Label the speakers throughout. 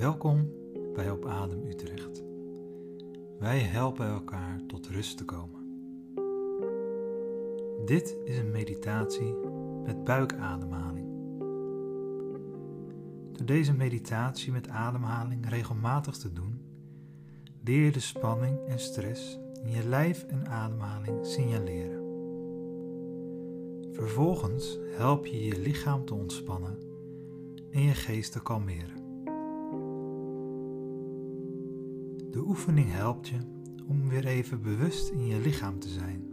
Speaker 1: Welkom bij Op Adem Utrecht. Wij helpen elkaar tot rust te komen. Dit is een meditatie met buikademhaling. Door deze meditatie met ademhaling regelmatig te doen, leer je de spanning en stress in je lijf en ademhaling signaleren. Vervolgens help je je lichaam te ontspannen en je geest te kalmeren. De oefening helpt je om weer even bewust in je lichaam te zijn.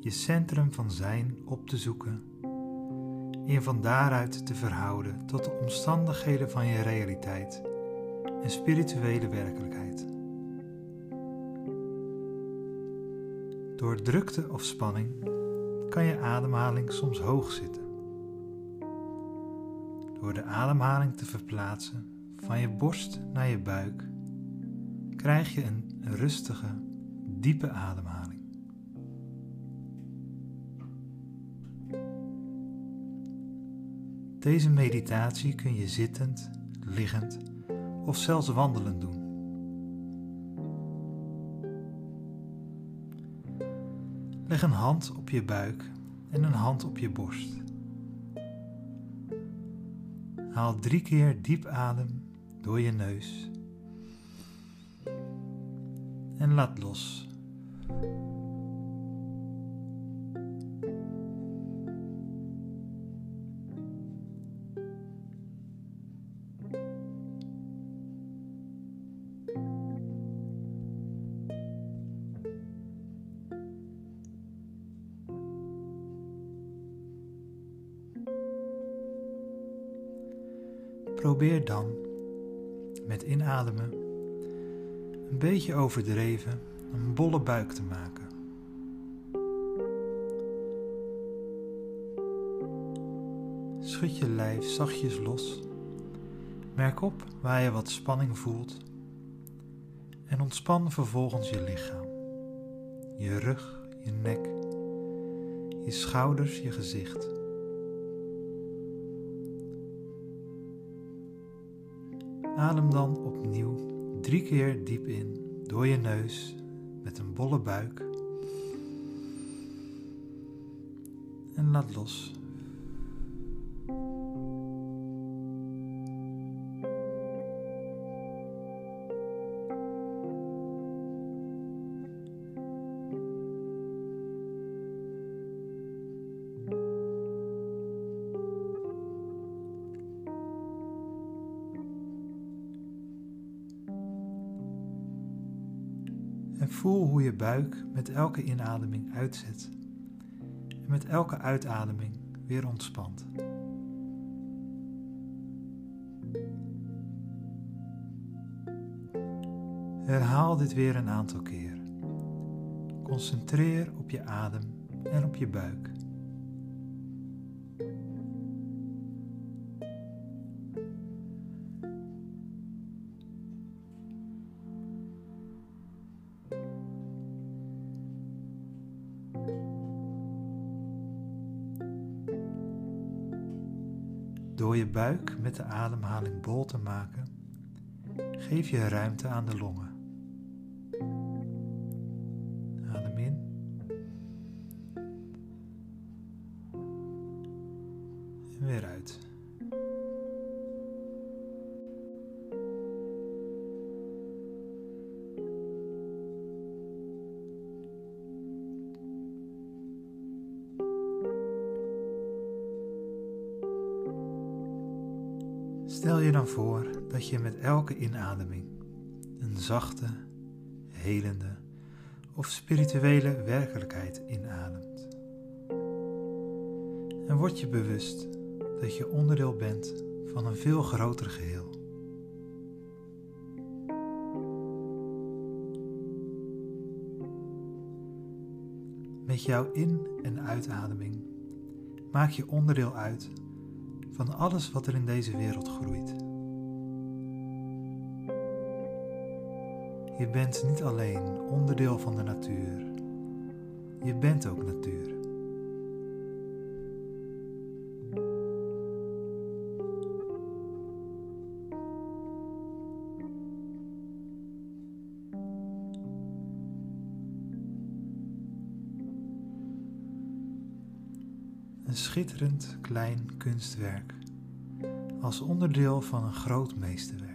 Speaker 1: Je centrum van zijn op te zoeken en je van daaruit te verhouden tot de omstandigheden van je realiteit en spirituele werkelijkheid. Door drukte of spanning kan je ademhaling soms hoog zitten. Door de ademhaling te verplaatsen van je borst naar je buik, krijg je een rustige, diepe ademhaling. Deze meditatie kun je zittend, liggend of zelfs wandelend doen. Leg een hand op je buik en een hand op je borst. Haal drie keer diep adem door je neus. En laat los. Probeer dan met inademen een beetje overdreven een bolle buik te maken. Schud je lijf zachtjes los. Merk op waar je wat spanning voelt en ontspan vervolgens je lichaam, je rug, je nek, je schouders, je gezicht. Adem dan opnieuw drie keer diep in door je neus met een bolle buik. En laat los. Voel hoe je buik met elke inademing uitzet en met elke uitademing weer ontspant. Herhaal dit weer een aantal keer. Concentreer op je adem en op je buik. Door je buik met de ademhaling bol te maken, geef je ruimte aan de longen. Adem in. En weer uit. Stel je dan voor dat je met elke inademing een zachte, helende of spirituele werkelijkheid inademt. En word je bewust dat je onderdeel bent van een veel groter geheel. Met jouw in- en uitademing maak je onderdeel uit van alles wat er in deze wereld groeit. Je bent niet alleen onderdeel van de natuur, je bent ook natuur. Een schitterend klein kunstwerk als onderdeel van een groot meesterwerk.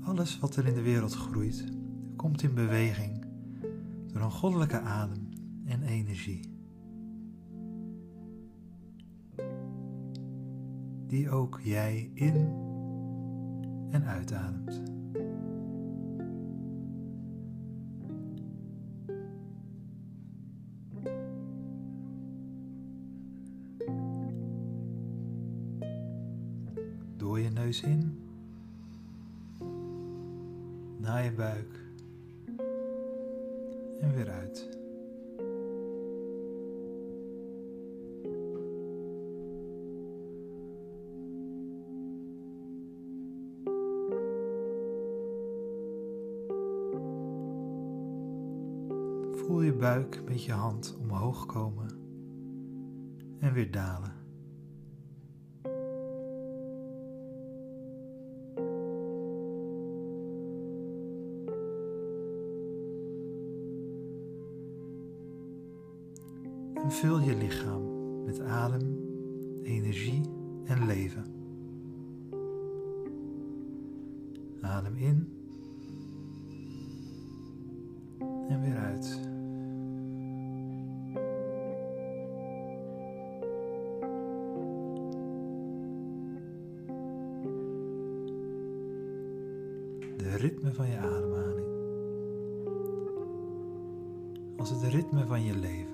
Speaker 1: Alles wat er in de wereld groeit, komt in beweging door een goddelijke adem en energie. Die ook jij in en uitademt. Door je neus in naar je buik en weer uit. Voel je buik met je hand omhoog komen en weer dalen. en vul je lichaam met adem, energie en leven. Adem in ritme van je ademhaling als het ritme van je leven.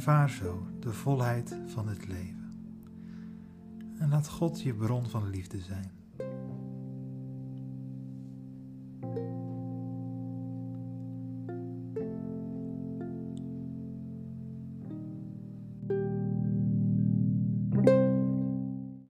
Speaker 1: Ervaar zo de volheid van het leven. En laat God je bron van liefde zijn.